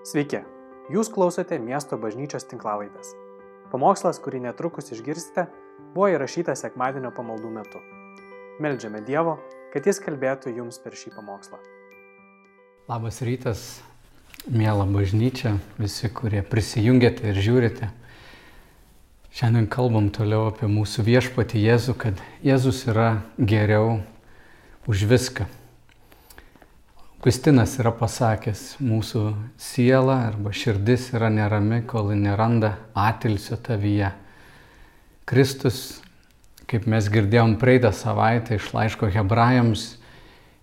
Sveiki, jūs klausote miesto bažnyčios tinklavaitės. Pamokslas, kurį netrukus išgirsite, buvo įrašytas sekmadienio pamaldų metu. Meldžiame Dievo, kad Jis kalbėtų jums per šį pamokslą. Labas rytas, mėla bažnyčia, visi, kurie prisijungėte ir žiūrite. Šiandien kalbam toliau apie mūsų viešpatį Jėzų, kad Jėzus yra geriau už viską. Augustinas yra pasakęs, mūsų siela arba širdis yra nerami, kol neranda atilsio tavyje. Kristus, kaip mes girdėjom praeitą savaitę iš laiško hebrajams,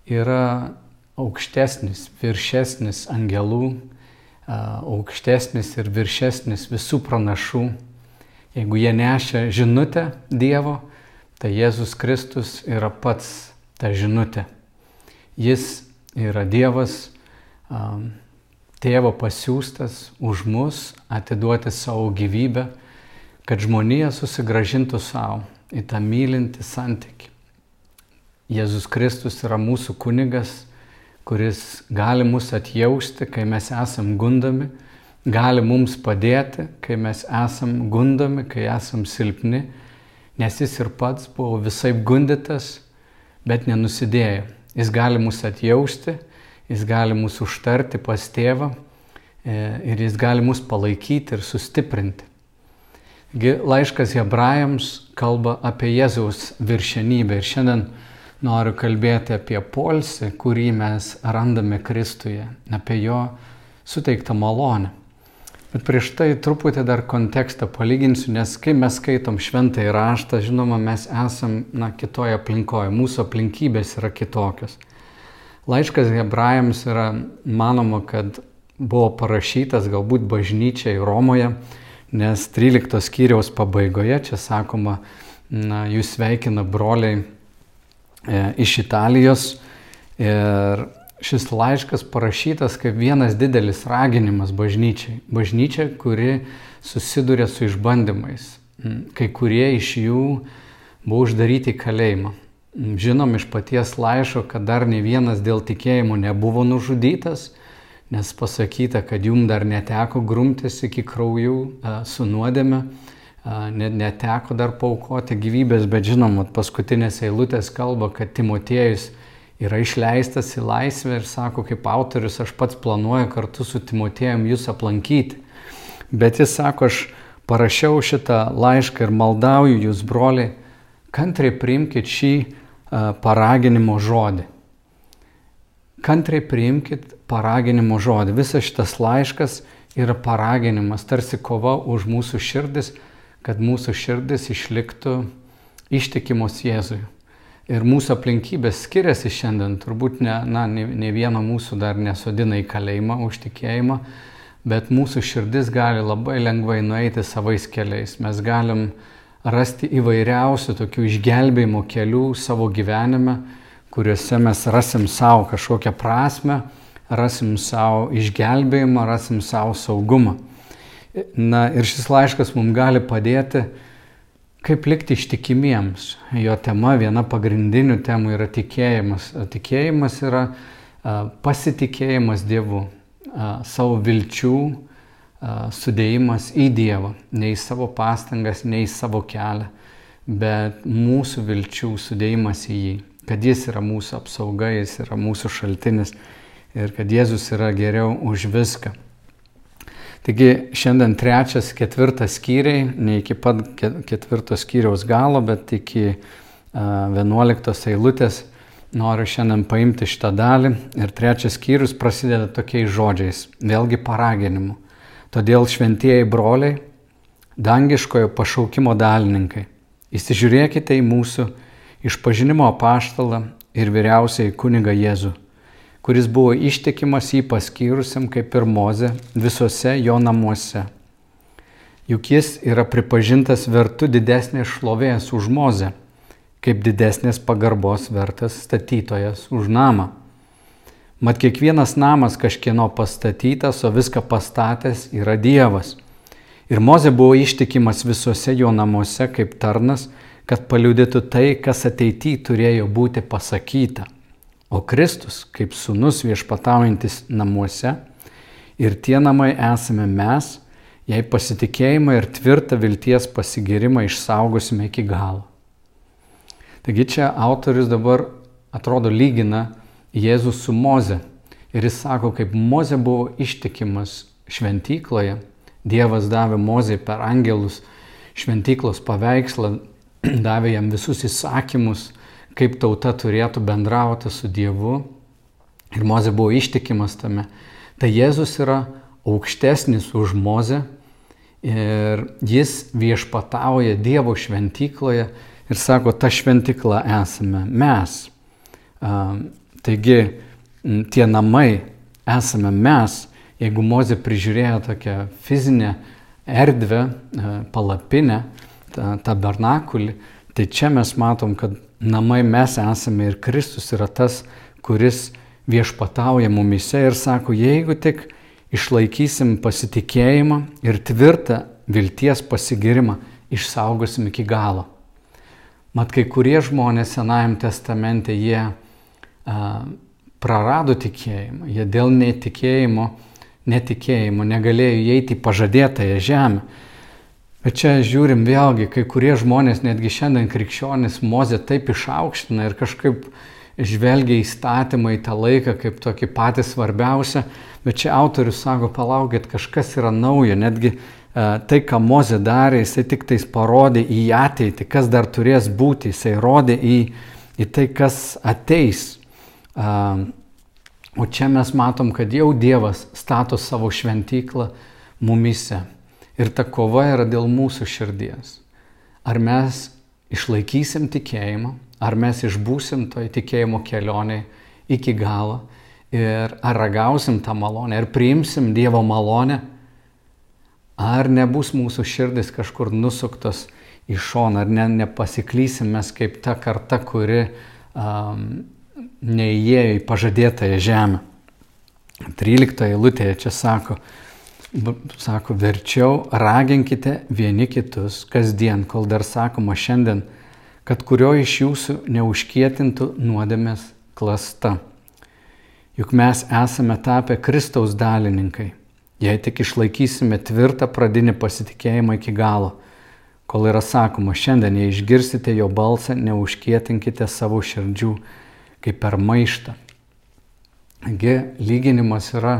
yra aukštesnis, viršesnis angelų, aukštesnis ir viršesnis visų pranašų. Jeigu jie nešia žinutę Dievo, tai Jėzus Kristus yra pats ta žinutė. Jis yra Dievas, um, tėvo pasiūstas už mus atiduoti savo gyvybę, kad žmonija susigražintų savo į tą mylintį santyki. Jėzus Kristus yra mūsų kunigas, kuris gali mus atjausti, kai mes esam gundami, gali mums padėti, kai mes esam gundomi, kai esam silpni, nes jis ir pats buvo visai gundytas, bet nenusidėjo. Jis gali mus atjausti, jis gali mus užtarti pas tėvą e, ir jis gali mus palaikyti ir sustiprinti. Laiškas hebrajams kalba apie Jėzaus viršenybę ir šiandien noriu kalbėti apie polsį, kurį mes randame Kristuje, apie jo suteiktą malonę. Bet prieš tai truputį dar kontekstą palyginsiu, nes kai mes skaitom šventą įraštą, žinoma, mes esam na, kitoje aplinkoje, mūsų aplinkybės yra kitokios. Laiškas hebrajams yra manoma, kad buvo parašytas galbūt bažnyčiai Romoje, nes 13 skyriaus pabaigoje čia sakoma, na, jūs sveikina broliai e, iš Italijos ir šis laiškas parašytas kaip vienas didelis raginimas bažnyčiai. Bažnyčia, kuri susiduria su išbandymais. Mm, kai kurie iš jų buvo uždaryti į kalėjimą. Mm, žinom iš paties laiško, kad dar ne vienas dėl tikėjimo nebuvo nužudytas, nes pasakyta, kad jum dar neteko grumtis iki kraujų su nuodėme, neteko dar paukoti gyvybės, bet žinom, paskutinės eilutės kalba, kad Timotiejus yra išleistas į laisvę ir sako, kaip autorius, aš pats planuoju kartu su Timotėjum jūs aplankyti. Bet jis sako, aš parašiau šitą laišką ir maldauju jūs, broliai, kantriai priimkite šį paraginimo žodį. Kantriai priimkite paraginimo žodį. Visas šitas laiškas yra paraginimas, tarsi kova už mūsų širdis, kad mūsų širdis išliktų ištikimos Jėzui. Ir mūsų aplinkybės skiriasi šiandien, turbūt ne, na, ne, ne vieno mūsų dar nesodina į kalėjimą už tikėjimą, bet mūsų širdis gali labai lengvai nueiti savais keliais. Mes galim rasti įvairiausių tokių išgelbėjimo kelių savo gyvenime, kuriuose mes rasim savo kažkokią prasme, rasim savo išgelbėjimą, rasim savo saugumą. Na ir šis laiškas mums gali padėti Kaip likti ištikimiems? Jo tema, viena pagrindinių temų yra tikėjimas. Tikėjimas yra pasitikėjimas Dievu, savo vilčių sudėjimas į Dievą, ne į savo pastangas, ne į savo kelią, bet mūsų vilčių sudėjimas į jį, kad jis yra mūsų apsauga, jis yra mūsų šaltinis ir kad Jėzus yra geriau už viską. Taigi šiandien trečias, ketvirtas skyriai, ne iki pat ketvirtos skyriaus galo, bet iki vienuoliktos eilutės noriu šiandien paimti šitą dalį. Ir trečias skyrius prasideda tokiais žodžiais, vėlgi paraginimu. Todėl šventieji broliai, dangiškojo pašaukimo dalininkai, įsižiūrėkite į mūsų išpažinimo apaštalą ir vyriausiai kuniga Jėzų kuris buvo ištikimas jį paskyrusiam kaip ir Moze visose jo namuose. Juk jis yra pripažintas vertu didesnės šlovės už Moze, kaip didesnės pagarbos vertas statytojas už namą. Mat kiekvienas namas kažkieno pastatytas, o viską pastatęs yra Dievas. Ir Moze buvo ištikimas visose jo namuose kaip tarnas, kad paliudytų tai, kas ateityje turėjo būti pasakyta. O Kristus, kaip sunus viešpataujantis namuose, ir tie namai esame mes, jei pasitikėjimą ir tvirtą vilties pasigirimą išsaugosime iki galo. Taigi čia autorius dabar atrodo lygina Jėzus su Moze. Ir jis sako, kaip Moze buvo ištikimas šventykloje, Dievas davė Mozei per angelus šventyklos paveikslą, davė jam visus įsakymus, kaip tauta turėtų bendrauti su Dievu. Ir Moze buvo ištikimas tame. Tai Jėzus yra aukštesnis už Mozę ir jis viešpatauja Dievo šventykloje ir sako, ta šventykla esame mes. Taigi tie namai esame mes, jeigu Mozė prižiūrėjo tokią fizinę erdvę, palapinę, tabernakulį, tai čia mes matom, kad namai mes esame ir Kristus yra tas, kuris viešpatauja mumise ir sako, jeigu tik išlaikysim pasitikėjimą ir tvirtą vilties pasigirimą, išsaugosim iki galo. Mat kai kurie žmonės Senajam testamente jie a, prarado tikėjimą, jie dėl netikėjimo, netikėjimo negalėjo įeiti į pažadėtąją žemę. Bet čia žiūrim vėlgi, kai kurie žmonės, netgi šiandien krikščionis, mozė taip išaukština ir kažkaip žvelgia įstatymą į tą laiką kaip tokį patį svarbiausią, bet čia autorius sako, palaukit, kažkas yra naujo, netgi uh, tai, ką Mozė darė, jisai tik tais parodė į ateitį, kas dar turės būti, jisai rodė į, į tai, kas ateis. Uh, o čia mes matom, kad jau Dievas stato savo šventyklą mumise. Ir ta kova yra dėl mūsų širdies. Ar mes išlaikysim tikėjimą, Ar mes išbūsim toj tikėjimo kelionėje iki galo ir ar ragausim tą malonę, ar priimsim Dievo malonę, ar nebus mūsų širdis kažkur nusuktos į šoną, ar ne, nepasiklysim mes kaip ta karta, kuri um, neįėjo į pažadėtąją žemę. 13 eilutėje čia sako, sako, verčiau raginkite vieni kitus kasdien, kol dar sakoma šiandien kad kurio iš jūsų neužkietintų nuodėmės klasta. Juk mes esame tapę Kristaus dalininkai, jei tik išlaikysime tvirtą pradinį pasitikėjimą iki galo. Kol yra sakoma, šiandien, jei išgirsite jo balsą, neužkietinkite savo širdžių kaip per maištą. Taigi lyginimas yra,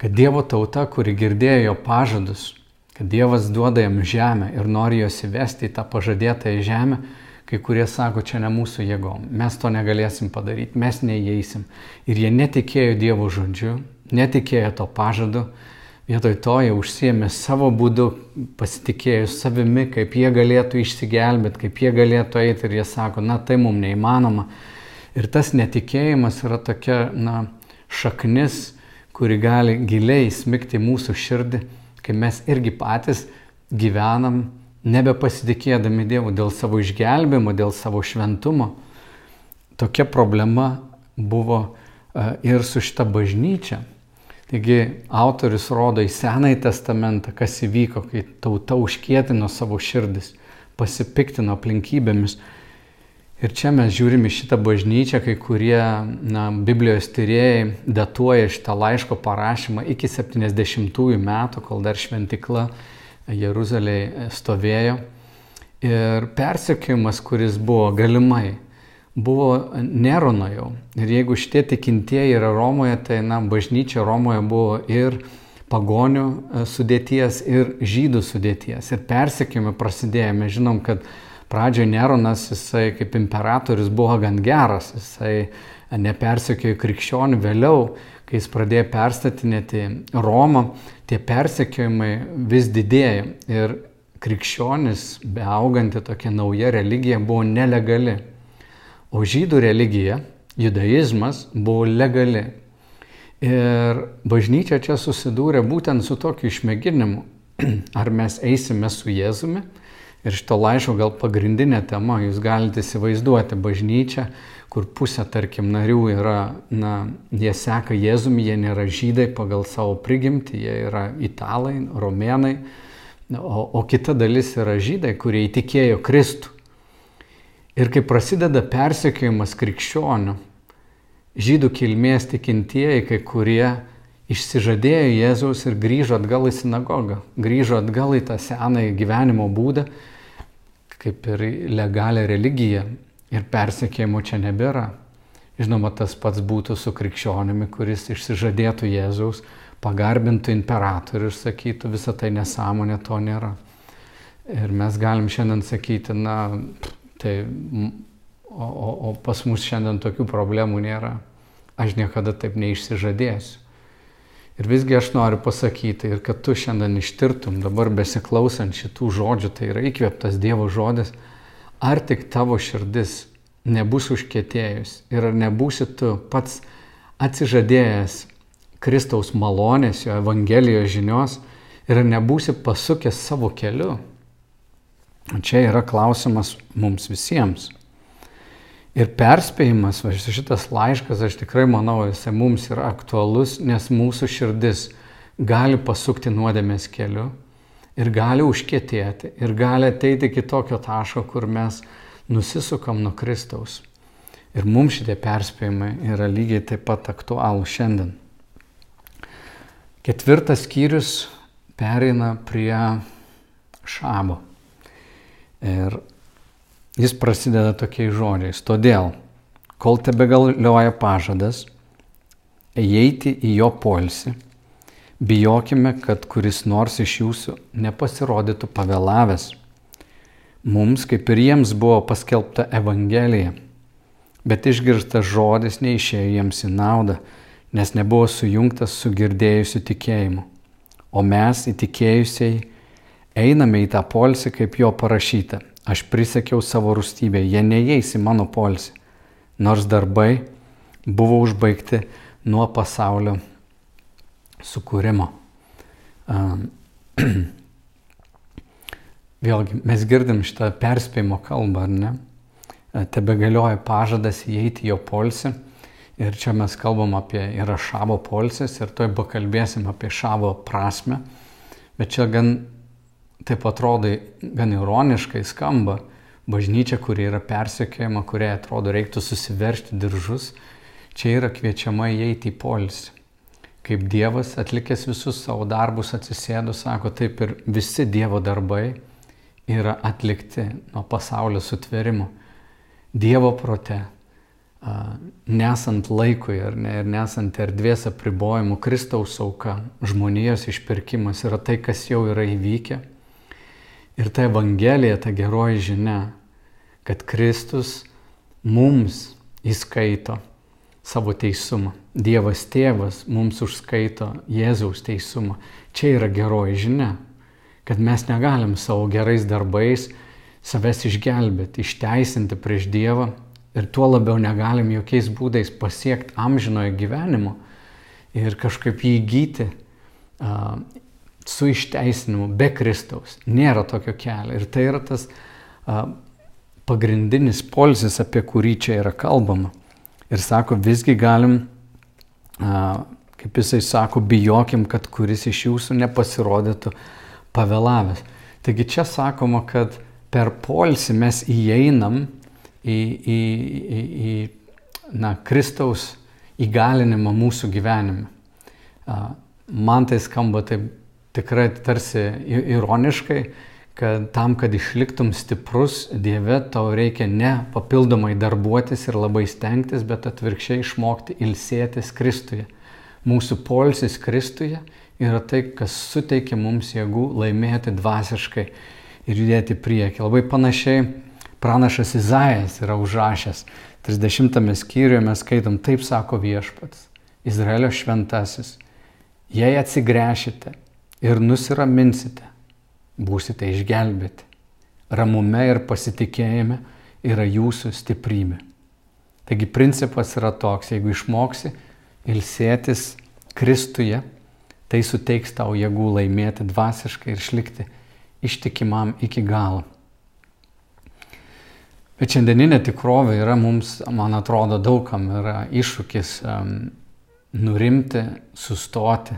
kad Dievo tauta, kuri girdėjo jo pažadus, kad Dievas duoda jam žemę ir nori jos įvesti į tą pažadėtąją žemę, Kai kurie sako, čia ne mūsų jėgom, mes to negalėsim padaryti, mes neįeisim. Ir jie netikėjo Dievo žodžiu, netikėjo to pažadu, vietoj to jie užsiemė savo būdu, pasitikėjo savimi, kaip jie galėtų išsigelbėti, kaip jie galėtų eiti ir jie sako, na tai mums neįmanoma. Ir tas netikėjimas yra tokia, na, šaknis, kuri gali giliai smigti mūsų širdį, kai mes irgi patys gyvenam nebepasitikėdami Dievu dėl savo išgelbėjimo, dėl savo šventumo. Tokia problema buvo e, ir su šita bažnyčia. Taigi autorius rodo į Senąjį testamentą, kas įvyko, kai tauta užkietino savo širdis, pasipiktino aplinkybėmis. Ir čia mes žiūrime šitą bažnyčią, kai kurie na, Biblijos tyrėjai datuoja šitą laiško parašymą iki 70-ųjų metų, kol dar šventikla Jeruzalėje stovėjo. Ir persekiojimas, kuris buvo galimai, buvo Nerono jau. Ir jeigu šitie tikintieji yra Romoje, tai na, bažnyčia Romoje buvo ir pagonių e, sudėties, ir žydų sudėties. Ir persekiojimai prasidėjo. Mes žinom, kad pradžioje Neronas, jisai kaip imperatorius buvo gan geras, jisai nepersekiojo krikščionių, vėliau kai jis pradėjo perstatinėti Romą, tie persekiojimai vis didėjo ir krikščionis, beauganti tokia nauja religija, buvo nelegali. O žydų religija, judaizmas, buvo legali. Ir bažnyčia čia susidūrė būtent su tokiu išmėginimu, ar mes eisime su Jėzumi. Ir šito laiško gal pagrindinė tema, jūs galite įsivaizduoti bažnyčią, kur pusė, tarkim, narių yra, na, jie seka Jėzumi, jie nėra žydai pagal savo prigimtį, jie yra italai, romėnai, o, o kita dalis yra žydai, kurie įtikėjo Kristų. Ir kai prasideda persekiojimas krikščionių, žydų kilmės tikintieji, kai kurie išsižadėjo Jėzaus ir grįžo atgal į sinagogą, grįžo atgal į tą senąjį gyvenimo būdą, kaip ir legalią religiją ir persekėjimo čia nebėra. Žinoma, tas pats būtų su krikščionimi, kuris išsižadėtų Jėzaus, pagarbintų imperatorių ir sakytų, visa tai nesąmonė, to nėra. Ir mes galim šiandien sakyti, na, tai, o, o, o pas mus šiandien tokių problemų nėra. Aš niekada taip neišsižadėsiu. Ir visgi aš noriu pasakyti, ir kad tu šiandien ištirtum, dabar besiklausant šitų žodžių, tai yra įkvėptas Dievo žodis, ar tik tavo širdis nebus užkėtėjus ir ar nebūsi tu pats atsižadėjęs Kristaus malonės, jo Evangelijos žinios ir ar nebūsi pasukęs savo keliu. Čia yra klausimas mums visiems. Ir perspėjimas, va šitas laiškas, aš tikrai manau, jisai mums yra aktualus, nes mūsų širdis gali pasukti nuodėmės keliu ir gali užkėtėti ir gali ateiti iki tokio taško, kur mes nusisukam nuo Kristaus. Ir mums šitie perspėjimai yra lygiai taip pat aktualūs šiandien. Ketvirtas skyrius pereina prie šabo. Ir Jis prasideda tokiais žodžiais. Todėl, kol tebe galioja pažadas, eiti į jo polsį, bijokime, kad kuris nors iš jūsų nepasirodytų pavėlavęs. Mums, kaip ir jiems, buvo paskelbta Evangelija, bet išgirstas žodis neišėjo jiems į naudą, nes nebuvo sujungtas su girdėjusiu tikėjimu. O mes, įtikėjusiai, einame į tą polsį, kaip jo parašyta Aš prisekiau savo rūstybę, jie neįeis į mano polsį, nors darbai buvo užbaigti nuo pasaulio sukūrimo. Vėlgi, mes girdim šitą perspėjimo kalbą, ar ne? Tebe galioja pažadas įeiti jo polsį. Ir čia mes kalbam apie, yra šavo polsis ir toj pakalbėsim apie šavo prasme. Bet čia gan taip atrodo gan ironiškai skamba, bažnyčia, kuri yra persekiojama, kuriai atrodo reiktų susiveršti diržus, čia yra kviečiama įeiti į polisį. Kaip Dievas atlikęs visus savo darbus atsisėdo, sako, taip ir visi Dievo darbai yra atlikti nuo pasaulio sutverimo. Dievo prote, nesant laikui ir, ne, ir nesant erdvės apribojimų, Kristaus auka, žmonijos išpirkimas yra tai, kas jau yra įvykę Ir ta Evangelija, ta geroji žinia, kad Kristus mums įskaito savo teisumą. Dievas tėvas mums užskaito Jėzaus teisumą. Čia yra geroji žinia, kad mes negalim savo gerais darbais savęs išgelbėti, išteisinti prieš Dievą ir tuo labiau negalim jokiais būdais pasiekti amžinojo gyvenimo ir kažkaip jį įgyti, su išteisinimu be Kristaus. Nėra tokio kelio. Ir tai yra tas a, pagrindinis polsis, apie kurį čia yra kalbama. Ir sako, visgi galim, a, kaip jisai sako, bijokim, kad kuris iš jūsų nepasirodytų pavėlavęs. Taigi čia sakoma, kad per polsį mes įeinam į, į, į, į na, Kristaus įgalinimą mūsų gyvenime. Man tai skamba taip tikrai tarsi ironiškai, kad tam, kad išliktum stiprus Dieve, tau reikia ne papildomai darbuotis ir labai stengtis, bet atvirkščiai išmokti ilsėtis Kristuje. Mūsų polsis Kristuje yra tai, kas suteikia mums jėgų laimėti dvasiškai ir judėti prieki. Labai panašiai pranašas Izaijas yra užrašęs. 30 skyriuje mes skaitom, taip sako viešpats, Izraelio šventasis. Jei atsigręšite ir nusiraminsite, būsite išgelbėti. Ramume ir pasitikėjime yra jūsų stiprybė. Taigi principas yra toks, jeigu išmoksi ilsėtis Kristuje, tai suteiks tau jėgų laimėti dvasiškai ir išlikti ištikimam iki galo. Bet šiandieninė tikrovė yra mums, man atrodo, daugam yra iššūkis um, nurimti, sustoti.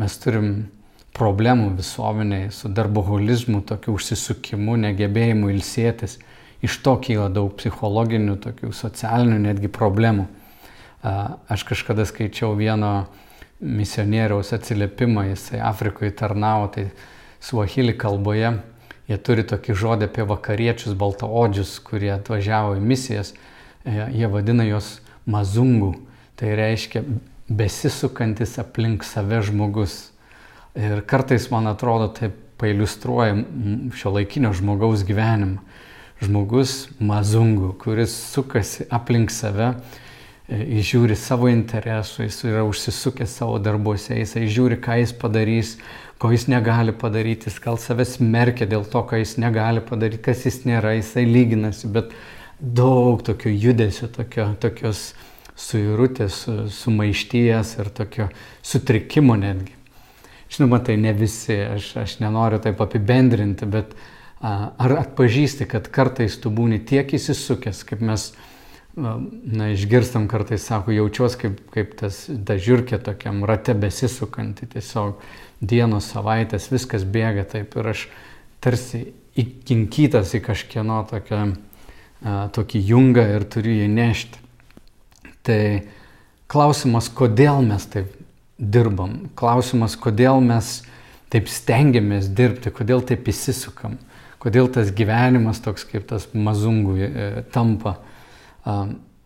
Mes turim problemų visuomeniai, su darboholizmu, tokiu užsisukimu, negebėjimu ilsėtis. Iš to kyla daug psichologinių, tokių socialinių netgi problemų. Aš kažkada skaičiau vieno misionieriaus atsiliepimą, jisai Afrikoje tarnavo, tai suahili kalboje jie turi tokį žodį apie vakariečius baltaodžius, kurie atvažiavo į misijas, e, jie vadina juos mazungų, tai reiškia besisukantis aplink save žmogus. Ir kartais, man atrodo, tai pailustruoja šio laikinio žmogaus gyvenimą. Žmogus mazungų, kuris sukasi aplink save, E, žiūri savo interesų, jis yra užsisukęs savo darbuose, jis žiūri, ką jis padarys, ko jis negali padaryti, jis gal savęs merkia dėl to, ką jis negali padaryti, kas jis nėra, jisai lyginasi, bet daug tokio judesio, tokio, tokios suirutės, sumaišties ir tokio sutrikimo netgi. Žinoma, tai ne visi, aš, aš nenoriu taip apibendrinti, bet ar atpažįsti, kad kartais tu būni tiek įsisukęs, kaip mes na, išgirstam kartais, sako, jaučiuosi kaip, kaip tas dažiurkė tokiam rate besisukanti, tiesiog dienos, savaitės, viskas bėga taip ir aš tarsi įkinkytas į kažkieno tokią, a, tokį jungą ir turiu jį nešti. Tai klausimas, kodėl mes taip dirbam, klausimas, kodėl mes taip stengiamės dirbti, kodėl taip įsisukam, kodėl tas gyvenimas toks kaip tas mazungų e, tampa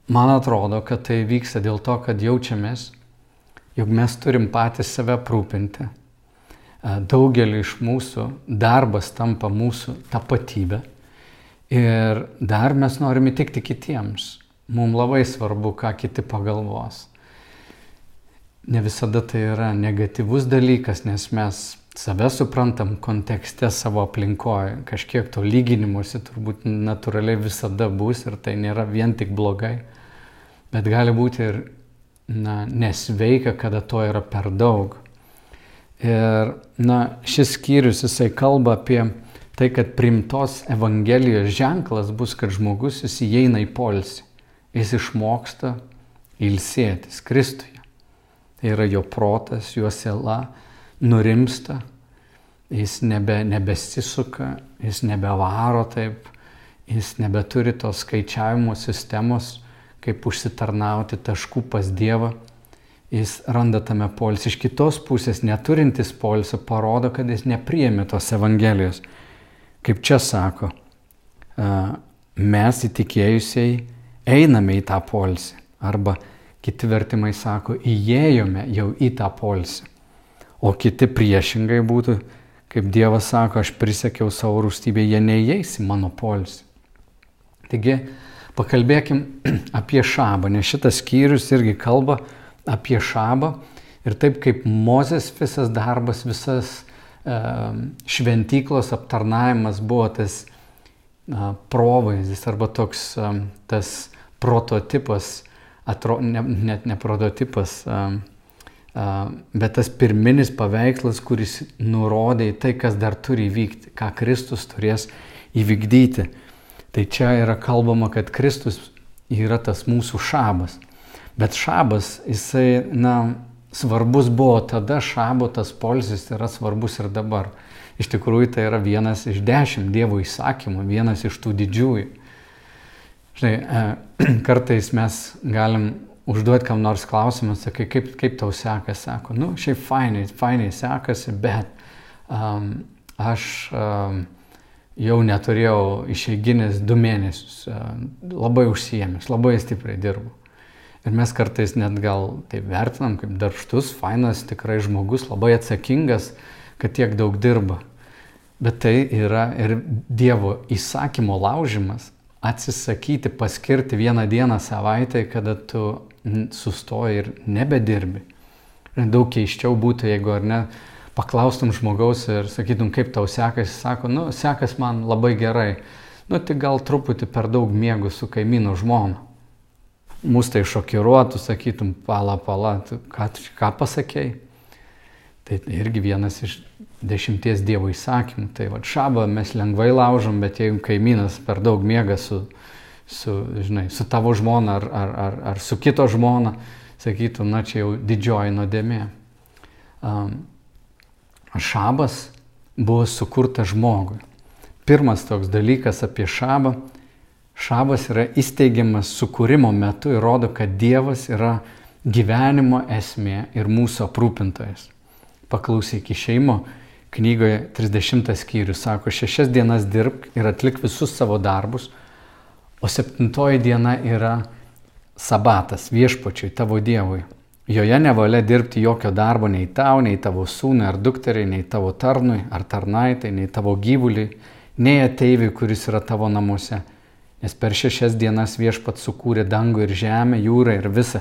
Man atrodo, kad tai vyksta dėl to, kad jaučiamės, jog mes turim patys save aprūpinti. Daugelį iš mūsų darbas tampa mūsų tapatybė. Ir dar mes norim įtikti kitiems. Mums labai svarbu, ką kiti pagalvos. Ne visada tai yra negatyvus dalykas, nes mes save suprantam kontekste savo aplinkoje. Kažkiek to lyginimuose turbūt natūraliai visada bus ir tai nėra vien tik blogai. Bet gali būti ir na, nesveika, kada to yra per daug. Ir na, šis skyrius jisai kalba apie tai, kad primtos Evangelijos ženklas bus, kad žmogus jis įeina į polsį. Jis išmoksta ilsėtis Kristuje. Tai yra jo protas, jo siela, nurimsta, jis nebe, nebesisuka, jis nebevaro taip, jis nebeturi tos skaičiavimo sistemos, kaip užsitarnauti taškų pas Dievą. Jis randa tame polis. Iš kitos pusės, neturintis polisio, parodo, kad jis nepriemi tos Evangelijos. Kaip čia sako, mes įtikėjusiai einame į tą polisį. Arba kiti vertimai sako, įėjome jau į tą polisį o kiti priešingai būtų, kaip Dievas sako, aš prisiekiau savo rūstybę, jie neįeis į mano polisį. Taigi, pakalbėkim apie šabą, nes šitas skyrius irgi kalba apie šabą ir taip kaip Mozės visas darbas, visas e, šventyklos aptarnavimas buvo tas e, provaizdis arba toks e, tas prototipas, atro, ne, net ne prototipas, bet tas pirminis paveikslas, kuris nurodė į tai, kas dar turi įvykti, ką Kristus turės įvykdyti. Tai čia yra kalbama, kad Kristus yra tas mūsų šabas. Bet šabas, jisai, na, svarbus buvo tada, šabo tas polsis yra svarbus ir dabar. Iš tikrųjų, tai yra vienas iš dešimt Dievo įsakymų, vienas iš tų didžiųjų. Žinai, kartais mes galim užduoti kam nors klausimą, sakai, kaip, kaip tau sekasi, sako, nu, šiaip fainai, fainai sekasi, bet um, aš um, jau neturėjau išeiginės du mėnesius, um, labai užsijėmęs, labai stipriai dirbu. Ir mes kartais net gal taip vertinam kaip darbštus, fainas, tikrai žmogus, labai atsakingas, kad tiek daug dirba. Bet tai yra ir Dievo įsakymo laužimas, atsisakyti paskirti vieną dieną savaitę, kada tu sustoji ir nebedirbi. Daug keiščiau būtų, jeigu ar ne, paklaustum žmogaus ir sakytum, kaip tau sekasi, sako, nu, sekas man labai gerai, nu, tik gal truputį per daug mėgų su kaimynu žmona. Mūsų tai šokiruotų, sakytum, pala, pala, tu ką, ką pasakėjai. Tai irgi vienas iš dešimties Dievo įsakymų. Tai va, šabą mes lengvai laužom, bet jeigu kaimynas per daug miega su, su, žinai, su tavo žmona ar, ar, ar, ar su kito žmona, sakytų, na čia jau didžioji nuodėmė. Um, šabas buvo sukurtas žmogui. Pirmas toks dalykas apie šabą. Šabas yra įsteigiamas sukūrimo metu ir rodo, kad Dievas yra gyvenimo esmė ir mūsų aprūpintojas. Paklausyk išeimo knygoje 30 skyrius sako, šešias dienas dirbk ir atlik visus savo darbus, o septintoji diena yra sabatas viešpačiui, tavo Dievui. Joje nevalia dirbti jokio darbo nei tau, nei tavo sūnui ar dukteriai, nei tavo tarnui ar tarnaitai, nei tavo gyvuliui, nei ateiviui, kuris yra tavo namuose. Nes per šešias dienas viešpat sukūrė dangų ir žemę, jūrą ir visą,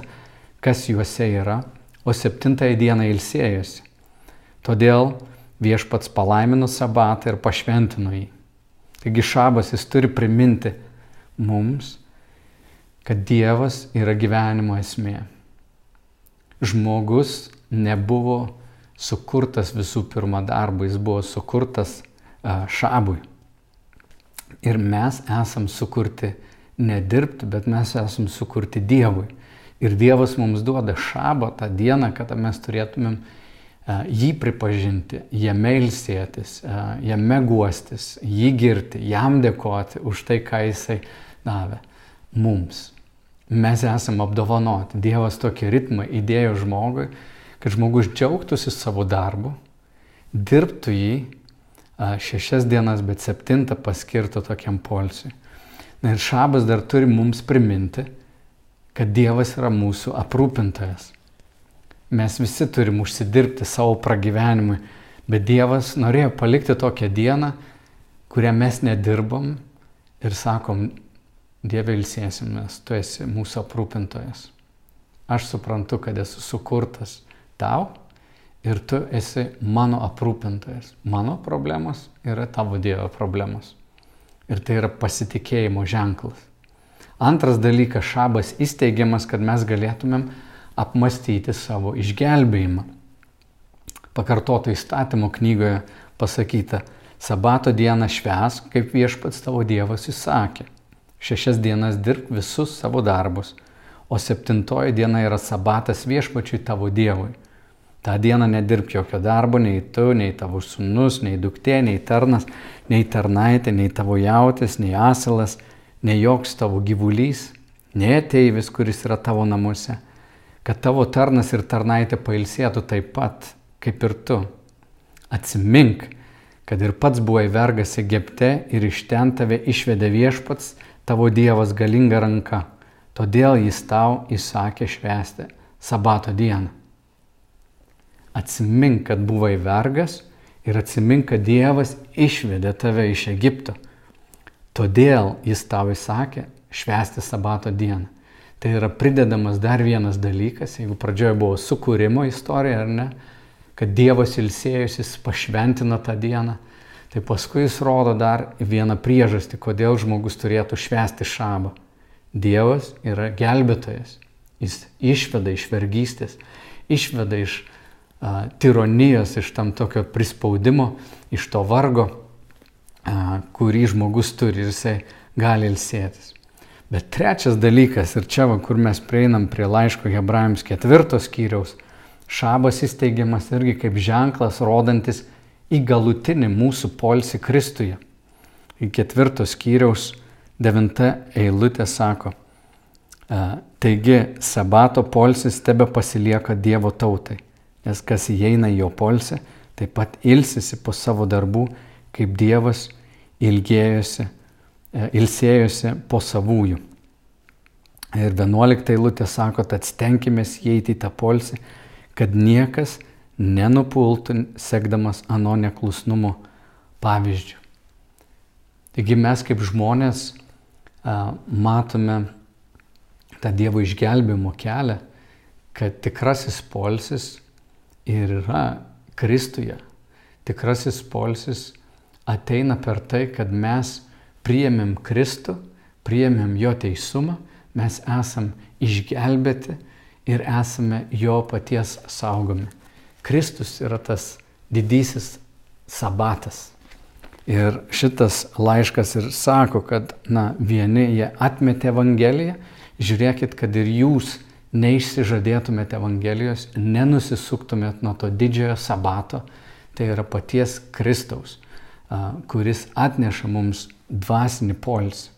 kas juose yra, o septintąją dieną ilsėjosi. Todėl viešpats palaimino sabatą ir pašventino jį. Taigi šabas jis turi priminti mums, kad Dievas yra gyvenimo esmė. Žmogus nebuvo sukurtas visų pirma darbui, jis buvo sukurtas šabui. Ir mes esam sukurti nedirbti, bet mes esam sukurti Dievui. Ir Dievas mums duoda šabą tą dieną, kad mes turėtumėm jį pripažinti, jame ilsėtis, jame guostis, jį girti, jam dėkoti už tai, ką jisai davė mums. Mes esame apdovanoti. Dievas tokį ritmą įdėjo žmogui, kad žmogus džiaugtųsi savo darbu, dirbtų jį šešias dienas, bet septintą paskirtų tokiam polsiui. Na ir šabas dar turi mums priminti, kad Dievas yra mūsų aprūpintojas. Mes visi turim užsidirbti savo pragyvenimui, bet Dievas norėjo palikti tokią dieną, kurią mes nedirbam ir sakom, Dieve ilsėsimės, tu esi mūsų aprūpintojas. Aš suprantu, kad esu sukurtas tau ir tu esi mano aprūpintojas. Mano problemos yra tavo Dievo problemos. Ir tai yra pasitikėjimo ženklas. Antras dalykas, šabas įsteigiamas, kad mes galėtumėm apmastyti savo išgelbėjimą. Pakartoto įstatymo knygoje pasakyta, sabato dieną šves, kaip viešpats tavo Dievas įsakė. Šešias dienas dirb visus savo darbus, o septintoji diena yra sabatas viešpačiui tavo Dievui. Ta diena nedirb jokio darbo, nei tu, nei tavo sunus, nei duktė, nei tarnas, nei tarnaitė, nei tavo jautis, nei asilas, nei joks tavo gyvulys, nei ateivis, kuris yra tavo namuose kad tavo tarnas ir tarnaitė pailsėtų taip pat, kaip ir tu. Atsimink, kad ir pats buvai vergas Egipte ir iš ten tave išvedė viešpats, tavo Dievas galinga ranka. Todėl jis tau įsakė švęsti sabato dieną. Atsimink, kad buvai vergas ir atsimink, kad Dievas išvedė tave iš Egipto. Todėl jis tau įsakė švęsti sabato dieną. Tai yra pridedamas dar vienas dalykas, jeigu pradžioje buvo sukūrimo istorija, ar ne, kad Dievas ilsėjusis pašventina tą dieną, tai paskui jis rodo dar vieną priežastį, kodėl žmogus turėtų švęsti šabą. Dievas yra gelbėtojas, jis išveda iš vergystės, išveda iš a, tironijos, iš tam tokio prispaudimo, iš to vargo, a, kurį žmogus turi ir jisai gali ilsėtis. Bet trečias dalykas, ir čia, va, kur mes prieinam prie laiško Hebrajams ketvirtos skyriaus, šabas įsteigiamas irgi kaip ženklas, rodantis į galutinį mūsų polsi Kristuje. Į ketvirtos skyriaus devinta eilutė sako, taigi sabato polsis tebe pasilieka Dievo tautai, nes kas įeina į jo polsį, taip pat ilsisi po savo darbų, kaip Dievas ilgėjosi E, ilsėjosi po savųjų. Ir 11 eilutė sako, tad stenkimės įeiti į tą polsį, kad niekas nenupultų sekdamas ano neklusnumo pavyzdžių. Taigi mes kaip žmonės a, matome tą Dievo išgelbėjimo kelią, kad tikrasis polsis ir yra Kristuje. Tikrasis polsis ateina per tai, kad mes priėmėm Kristų, priėmėm jo teisumą, mes esam išgelbėti ir esame jo paties saugomi. Kristus yra tas didysis sabatas. Ir šitas laiškas ir sako, kad, na, vieni jie atmetė Evangeliją, žiūrėkit, kad ir jūs neišsižadėtumėte Evangelijos, nenusisuktumėt nuo to didžiojo sabato, tai yra paties Kristaus, kuris atneša mums dvasinį poilsį.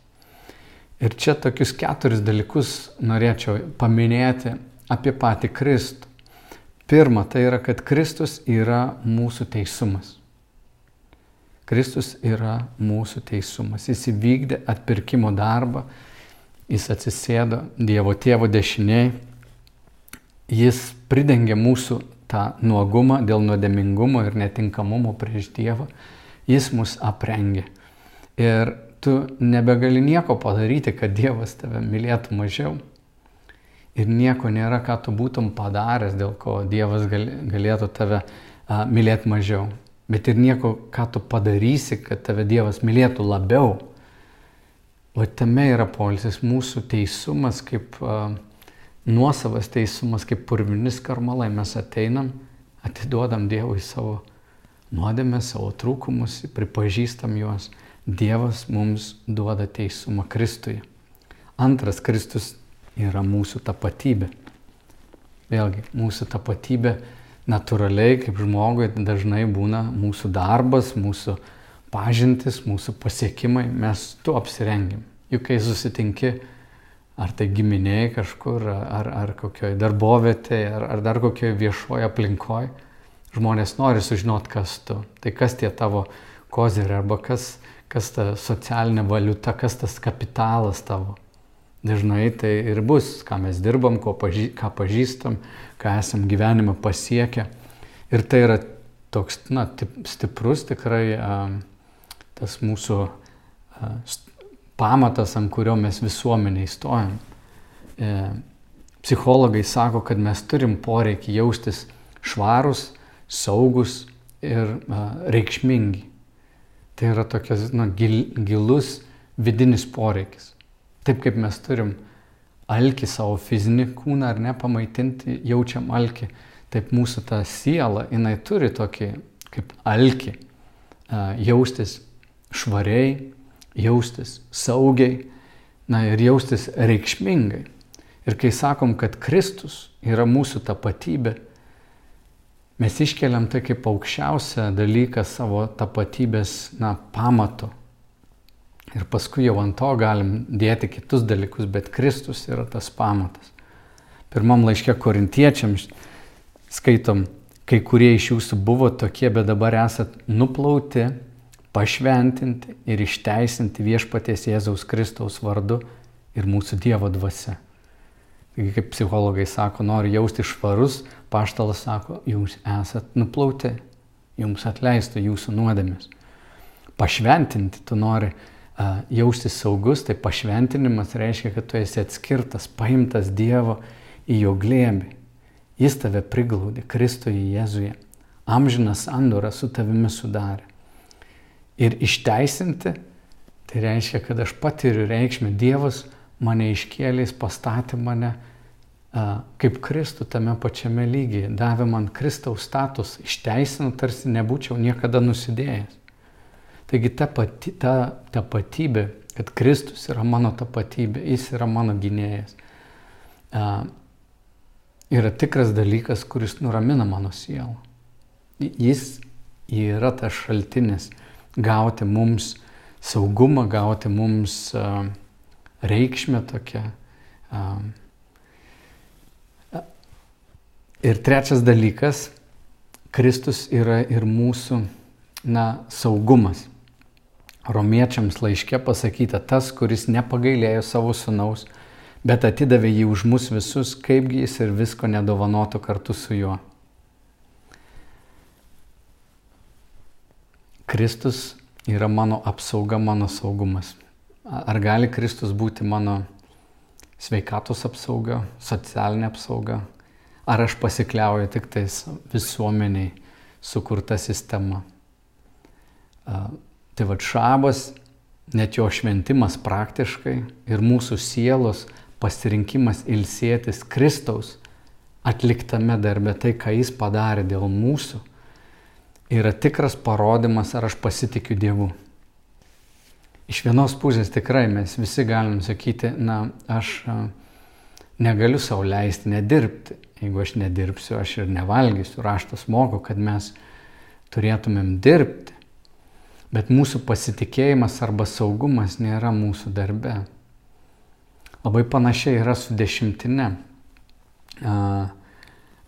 Ir čia tokius keturis dalykus norėčiau paminėti, apie patį Kristų. Pirma, tai yra, kad Kristus yra mūsų teisumas. Kristus yra mūsų teisumas. Jis įvykdė atpirkimo darbą, jis atsisėdo Dievo tėvo dešiniai, jis pridengė mūsų tą nuogumą dėl nuodėmingumo ir netinkamumo prieš Dievą, jis mus aprengė. Ir tu nebegali nieko padaryti, kad Dievas tave mylėtų mažiau ir nieko nėra, ką tu būtum padaręs, dėl ko Dievas galėtų tave a, mylėti mažiau. Bet ir nieko, ką tu padarysi, kad tave Dievas mylėtų labiau. O tame yra polisis mūsų teisumas, kaip a, nuosavas teisumas, kaip purvinis karmalai. Mes ateinam, atiduodam Dievui savo nuodėmės, savo trūkumus, pripažįstam juos. Dievas mums duoda teisumą Kristui. Antras Kristus yra mūsų tapatybė. Vėlgi, mūsų tapatybė natūraliai kaip žmogui dažnai būna mūsų darbas, mūsų pažintis, mūsų pasiekimai, mes tu apsirengiam. Juk kai susitinki, ar tai giminiai kažkur, ar, ar kokioje darbovietėje, ar, ar dar kokioje viešoje aplinkoje, žmonės nori sužinoti, kas tu. Tai kas tie tavo kozeriai, arba kas, kas ta socialinė valiuta, kas tas kapitalas tavo. Dažnai tai ir bus, ką mes dirbam, pažy, ką pažįstam, ką esam gyvenime pasiekę. Ir tai yra toks, na, stiprus tikrai a, tas mūsų a, pamatas, ant kurio mes visuomeniai stojam. E, psichologai sako, kad mes turim poreikį jaustis švarus, saugus ir reikšmingi. Tai yra tokias, na, gil, gilus vidinis poreikis. Taip kaip mes turim alkį savo fizinį kūną ar ne pamaitinti, jaučiam alkį, taip mūsų ta siela, jinai turi tokį kaip alkį, jaustis švariai, jaustis saugiai, na ir jaustis reikšmingai. Ir kai sakom, kad Kristus yra mūsų tapatybė, mes iškeliam tai kaip aukščiausią dalyką savo tapatybės, na, pamato. Ir paskui jau ant to galim dėti kitus dalykus, bet Kristus yra tas pamatas. Pirmam laiške korintiečiams skaitom, kai kurie iš jūsų buvo tokie, bet dabar esat nuplauti, pašventinti ir išteisinti viešpaties Jėzaus Kristaus vardu ir mūsų Dievo dvasia. Taigi, kaip psichologai sako, nori jausti švarus, paštalas sako, jūs esat nuplauti, jums atleista jūsų nuodėmės. Pašventinti tu nori jaustis saugus, tai pašventinimas reiškia, kad tu esi atskirtas, paimtas Dievo į jo glėbį. Jis tave priglaudė, Kristuje Jėzuje. Amžinas sandorą su tavimi sudarė. Ir išteisinti, tai reiškia, kad aš patiriu reikšmę. Dievas mane iškėlė, jis pastatė mane a, kaip Kristų tame pačiame lygyje. Davė man Kristaus status, išteisino, tarsi nebūčiau niekada nusidėjęs. Taigi ta, pati, ta tapatybė, kad Kristus yra mano tapatybė, jis yra mano gynėjas, yra tikras dalykas, kuris nuramina mano sielą. Jis yra tas šaltinis gauti mums saugumą, gauti mums reikšmę tokią. Ir trečias dalykas, Kristus yra ir mūsų na, saugumas. Romiečiams laiške pasakyta tas, kuris nepagailėjo savo sunaus, bet atidavė jį už mus visus, kaipgi jis ir visko nedovanotų kartu su juo. Kristus yra mano apsauga, mano saugumas. Ar gali Kristus būti mano sveikatos apsauga, socialinė apsauga? Ar aš pasikliauju tik tais visuomeniai sukurta sistema? Tai va šabas, net jo šventimas praktiškai ir mūsų sielos pasirinkimas ilsėtis Kristaus atliktame darbe, tai ką jis padarė dėl mūsų, yra tikras parodimas, ar aš pasitikiu Dievu. Iš vienos pusės tikrai mes visi galim sakyti, na, aš negaliu savo leisti nedirbti. Jeigu aš nedirbsiu, aš ir nevalgysiu. Raštas moko, kad mes turėtumėm dirbti. Bet mūsų pasitikėjimas arba saugumas nėra mūsų darbe. Labai panašiai yra su dešimtine.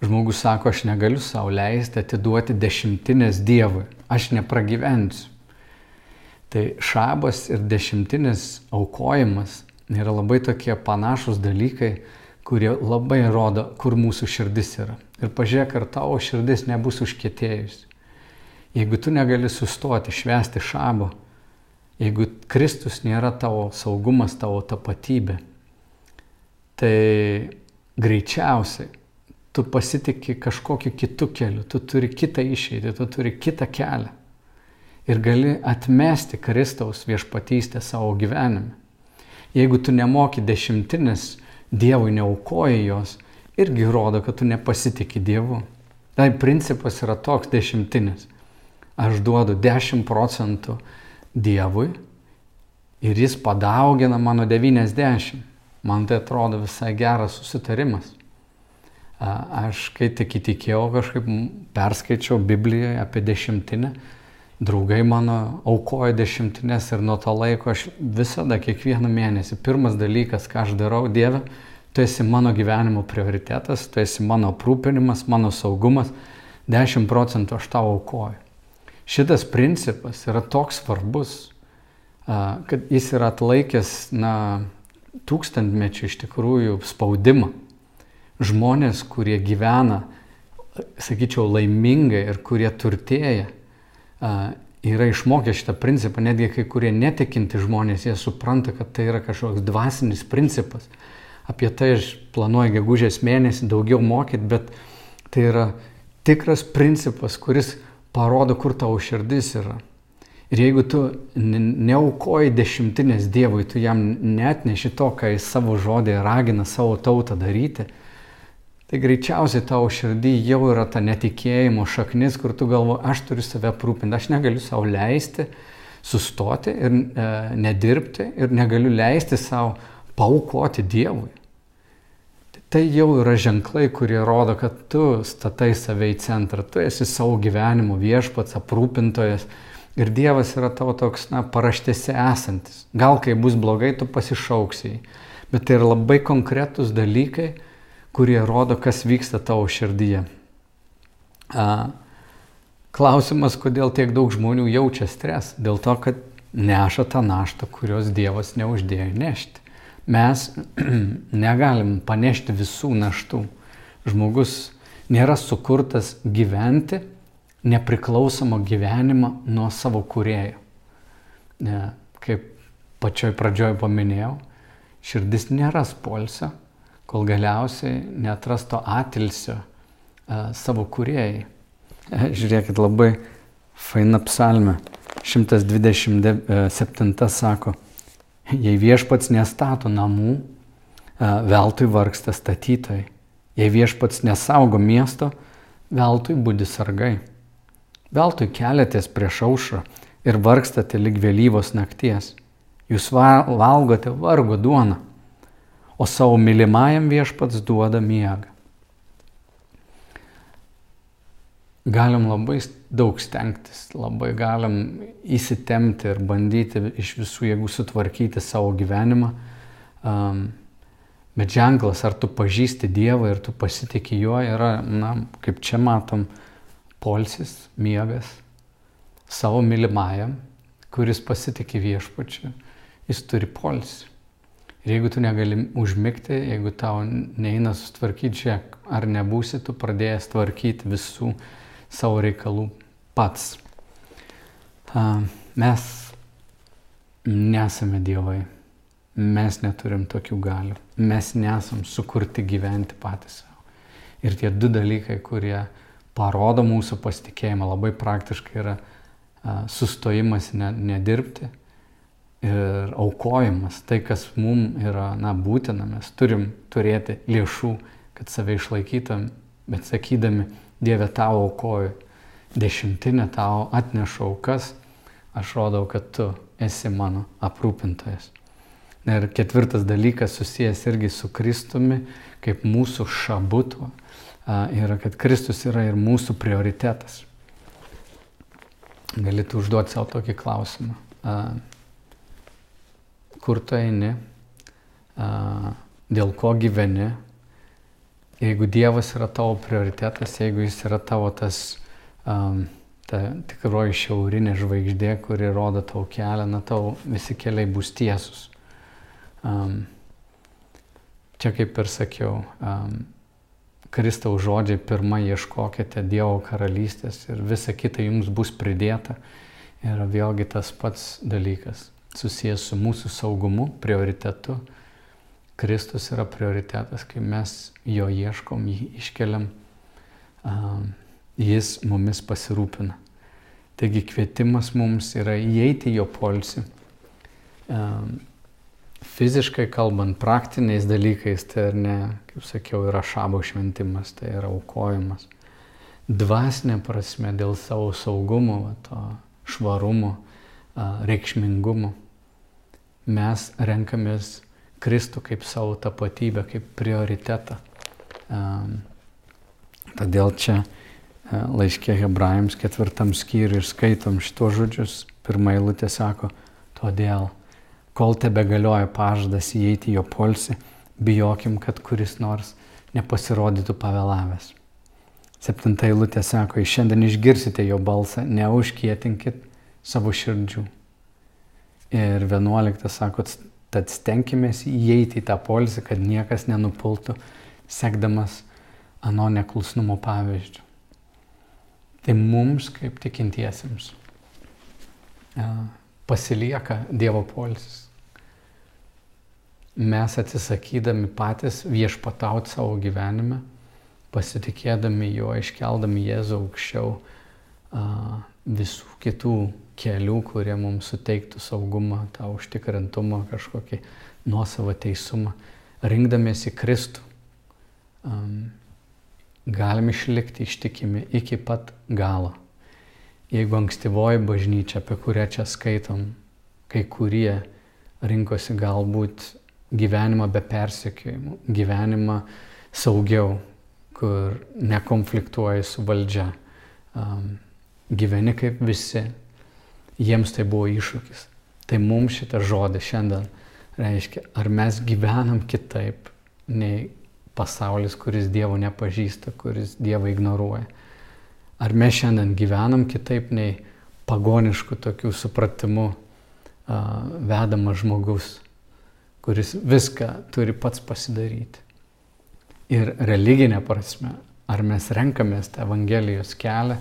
žmogus sako, aš negaliu savo leisti atiduoti dešimtinės Dievui, aš nepragyvensiu. Tai šabas ir dešimtinis aukojimas yra labai tokie panašus dalykai, kurie labai rodo, kur mūsų širdis yra. Ir pažiūrėk, ar tavo širdis nebus užkėtėjusi. Jeigu tu negali sustoti, švesti šabo, jeigu Kristus nėra tavo saugumas, tavo tapatybė, tai greičiausiai tu pasitikė kažkokiu kitu keliu, tu turi kitą išeitį, tu turi kitą kelią. Ir gali atmesti Kristaus viešpatystę savo gyvenime. Jeigu tu nemoki dešimtinis, Dievui neaukoji jos, irgi rodo, kad tu nepasitikė Dievu. Tai principas yra toks dešimtinis. Aš duodu 10 procentų Dievui ir jis padaugina mano 90. Man tai atrodo visai geras susitarimas. Aš kai tik įtikėjau, kažkaip perskaičiau Biblijoje apie dešimtinę, draugai mano aukojo dešimtinės ir nuo to laiko aš visada, kiekvieną mėnesį, pirmas dalykas, ką aš darau, Dieve, tu esi mano gyvenimo prioritetas, tu esi mano aprūpinimas, mano saugumas, 10 procentų aš tau aukoju. Šitas principas yra toks svarbus, kad jis yra atlaikęs, na, tūkstantmečių iš tikrųjų spaudimą žmonės, kurie gyvena, sakyčiau, laimingai ir kurie turtėja, yra išmokę šitą principą, netgi kai kurie netikinti žmonės, jie supranta, kad tai yra kažkoks dvasinis principas. Apie tai aš planuoju gegužės mėnesį daugiau mokyti, bet tai yra tikras principas, kuris parodo, kur tavo širdis yra. Ir jeigu tu neaukoji dešimtinės Dievui, tu jam net neši to, ką jis savo žodį ragina savo tautą daryti, tai greičiausiai tavo širdį jau yra ta netikėjimo šaknis, kur tu galvo, aš turiu save aprūpinti, aš negaliu savo leisti sustoti ir e, nedirbti ir negaliu leisti savo paukoti Dievui. Tai jau yra ženklai, kurie rodo, kad tu statai save į centrą, tu esi savo gyvenimo viešpats, aprūpintojas ir Dievas yra tavo toks, na, paraštėse esantis. Gal kai bus blogai, tu pasišauksiai, bet tai yra labai konkretus dalykai, kurie rodo, kas vyksta tavo širdyje. Klausimas, kodėl tiek daug žmonių jaučia stres? Dėl to, kad neša tą naštą, kurios Dievas neuždėjo nešti. Mes negalim panešti visų naštų. Žmogus nėra sukurtas gyventi nepriklausomą gyvenimą nuo savo kurėjo. Kaip pačioj pradžioj paminėjau, širdis nėra spolsio, kol galiausiai netrasto atilsio savo kuriejai. E, žiūrėkit, labai faina psalmė. 127 sako, jei viešpats nestato namų, veltui vargsta statytojai. Jei viešpats nesaugo miesto, veltui būdi sargai. Veltui keliatės prieš aušrą ir vargstate lik vėlyvos nakties. Jūs valgote vargo duoną o savo mylimajam viešpats duoda miegą. Galim labai daug stengtis, labai galim įsitemti ir bandyti iš visų jėgų sutvarkyti savo gyvenimą. Um, bet ženklas, ar tu pažįsti Dievą ir tu pasitikė juo, yra, na, kaip čia matom, polsis, miegas savo mylimajam, kuris pasitikė viešpačiu, jis turi polsį. Ir jeigu tu negali užmigti, jeigu tau neina sustvarkyti čia, ar nebūsi tu pradėjęs tvarkyti visų savo reikalų pats. Mes nesame dievai, mes neturim tokių galių, mes nesam sukurti gyventi patys. Ir tie du dalykai, kurie parodo mūsų pasitikėjimą, labai praktiškai yra sustojimas nedirbti ir aukojimas, tai kas mums yra na, būtina, mes turim turėti lėšų, kad save išlaikytum, bet sakydami, Dieve tau aukoju, dešimtinę tau atnešu aukas, aš rodau, kad tu esi mano aprūpintojas. Ir ketvirtas dalykas susijęs irgi su Kristumi, kaip mūsų šabutu, yra, kad Kristus yra ir mūsų prioritetas. Galite užduoti savo tokį klausimą kur tu eini, dėl ko gyveni, Jeigu Dievas yra tavo prioritetas, jeigu Jis yra tavo tas ta tikroji šiaurinė žvaigždė, kuri rodo tau kelią, na tau visi keliai bus tiesus. Čia kaip ir sakiau, Kristaus žodžiai pirmą ieškokite Dievo karalystės ir visa kita jums bus pridėta. Yra vėlgi tas pats dalykas susijęs su mūsų saugumu, prioritetu. Kristus yra prioritetas, kai mes jo ieškom, jį iškeliam, jis mumis pasirūpina. Taigi kvietimas mums yra įeiti jo polsi fiziškai kalbant, praktiniais dalykais, tai ar ne, kaip sakiau, yra šabo šventimas, tai yra aukojimas. Dvasinė prasme dėl savo saugumo, to švarumo, reikšmingumo. Mes renkamės Kristų kaip savo tapatybę, kaip prioritetą. Todėl čia laiškė hebrajams ketvirtam skyriui ir skaitom šitos žodžius. Pirmą eilutę sako, todėl kol tebe galioja pažadas įeiti jo polsi, bijokim, kad kuris nors nepasirodytų pavėlavęs. Septinta eilutė sako, šiandien išgirsite jo balsą, neužkietinkit savo širdžių. Ir vienuoliktas sako, tad stenkimės įeiti į tą polsį, kad niekas nenupultų, sekdamas ano neklusnumo pavyzdžių. Tai mums kaip tikintiesiems pasilieka Dievo polisis. Mes atsisakydami patys viešpatauti savo gyvenime, pasitikėdami jo, iškeldami Jėzų aukščiau visų kitų kelių, kurie mums suteiktų saugumą, tą užtikrintumą, kažkokį nuosavą teisumą, rinkdamiesi Kristų, um, galim išlikti ištikimi iki pat galo. Jeigu ankstyvoji bažnyčia, apie kurią čia skaitom, kai kurie rinkosi galbūt gyvenimą be persekiojimų, gyvenimą saugiau, kur nekonfliktuoji su valdžia, um, gyveni kaip visi, jiems tai buvo iššūkis. Tai mums šitas žodis šiandien reiškia, ar mes gyvenam kitaip nei pasaulis, kuris Dievo nepažįsta, kuris Dievą ignoruoja. Ar mes šiandien gyvenam kitaip nei pagoniškų tokių supratimų uh, vedamas žmogus, kuris viską turi pats pasidaryti. Ir religinė prasme, ar mes renkamės tą Evangelijos kelią,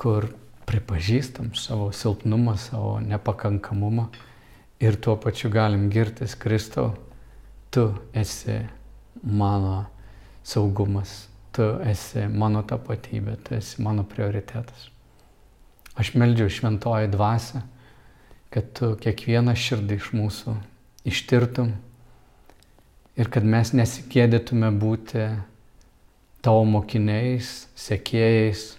kur pripažįstam savo silpnumą, savo nepakankamumą ir tuo pačiu galim girtis Kristau, tu esi mano saugumas, tu esi mano tapatybė, tu esi mano prioritetas. Aš meldžiu šventoji dvasia, kad tu kiekvieną širdį iš mūsų ištirtum ir kad mes nesikėdėtume būti tavo mokiniais, sekėjais,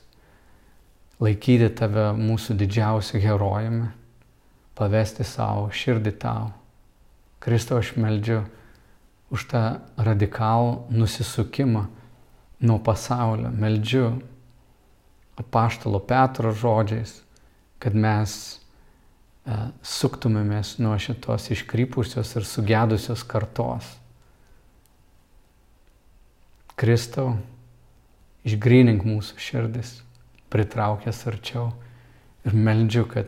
laikyti tave mūsų didžiausiu herojumi, pavesti savo širdį tau. Kristau, aš meldžiu už tą radikalų nusisukimą nuo pasaulio. Meldžiu apaštalo Petro žodžiais, kad mes e, suktumėmės nuo šitos iškrypusios ir sugedusios kartos. Kristau, išgrynink mūsų širdis, pritraukęs arčiau ir meldžiu, kad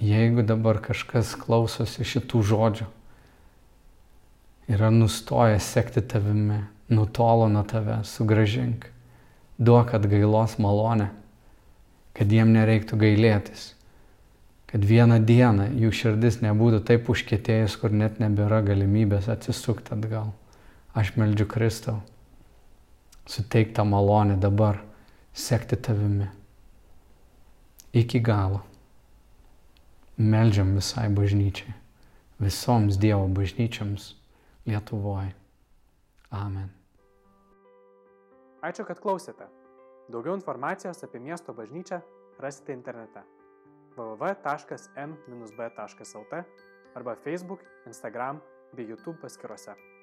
jeigu dabar kažkas klausosi šitų žodžių, yra nustojęs sekti tavimi, nutolo nuo tave, sugražink. Duok atgailos malonę, kad jiem nereiktų gailėtis, kad vieną dieną jų širdis nebūtų taip užkėtėjus, kur net nebėra galimybės atsisukti atgal. Aš meldžiu Kristau, suteik tą malonę dabar sekti tavimi iki galo. Meldžiam visai bažnyčiai, visoms Dievo bažnyčiams Lietuvoje. Amen. Ačiū, kad klausėte. Daugiau informacijos apie miesto bažnyčią rasite internete www.n-b.lt arba Facebook, Instagram bei YouTube paskiruose.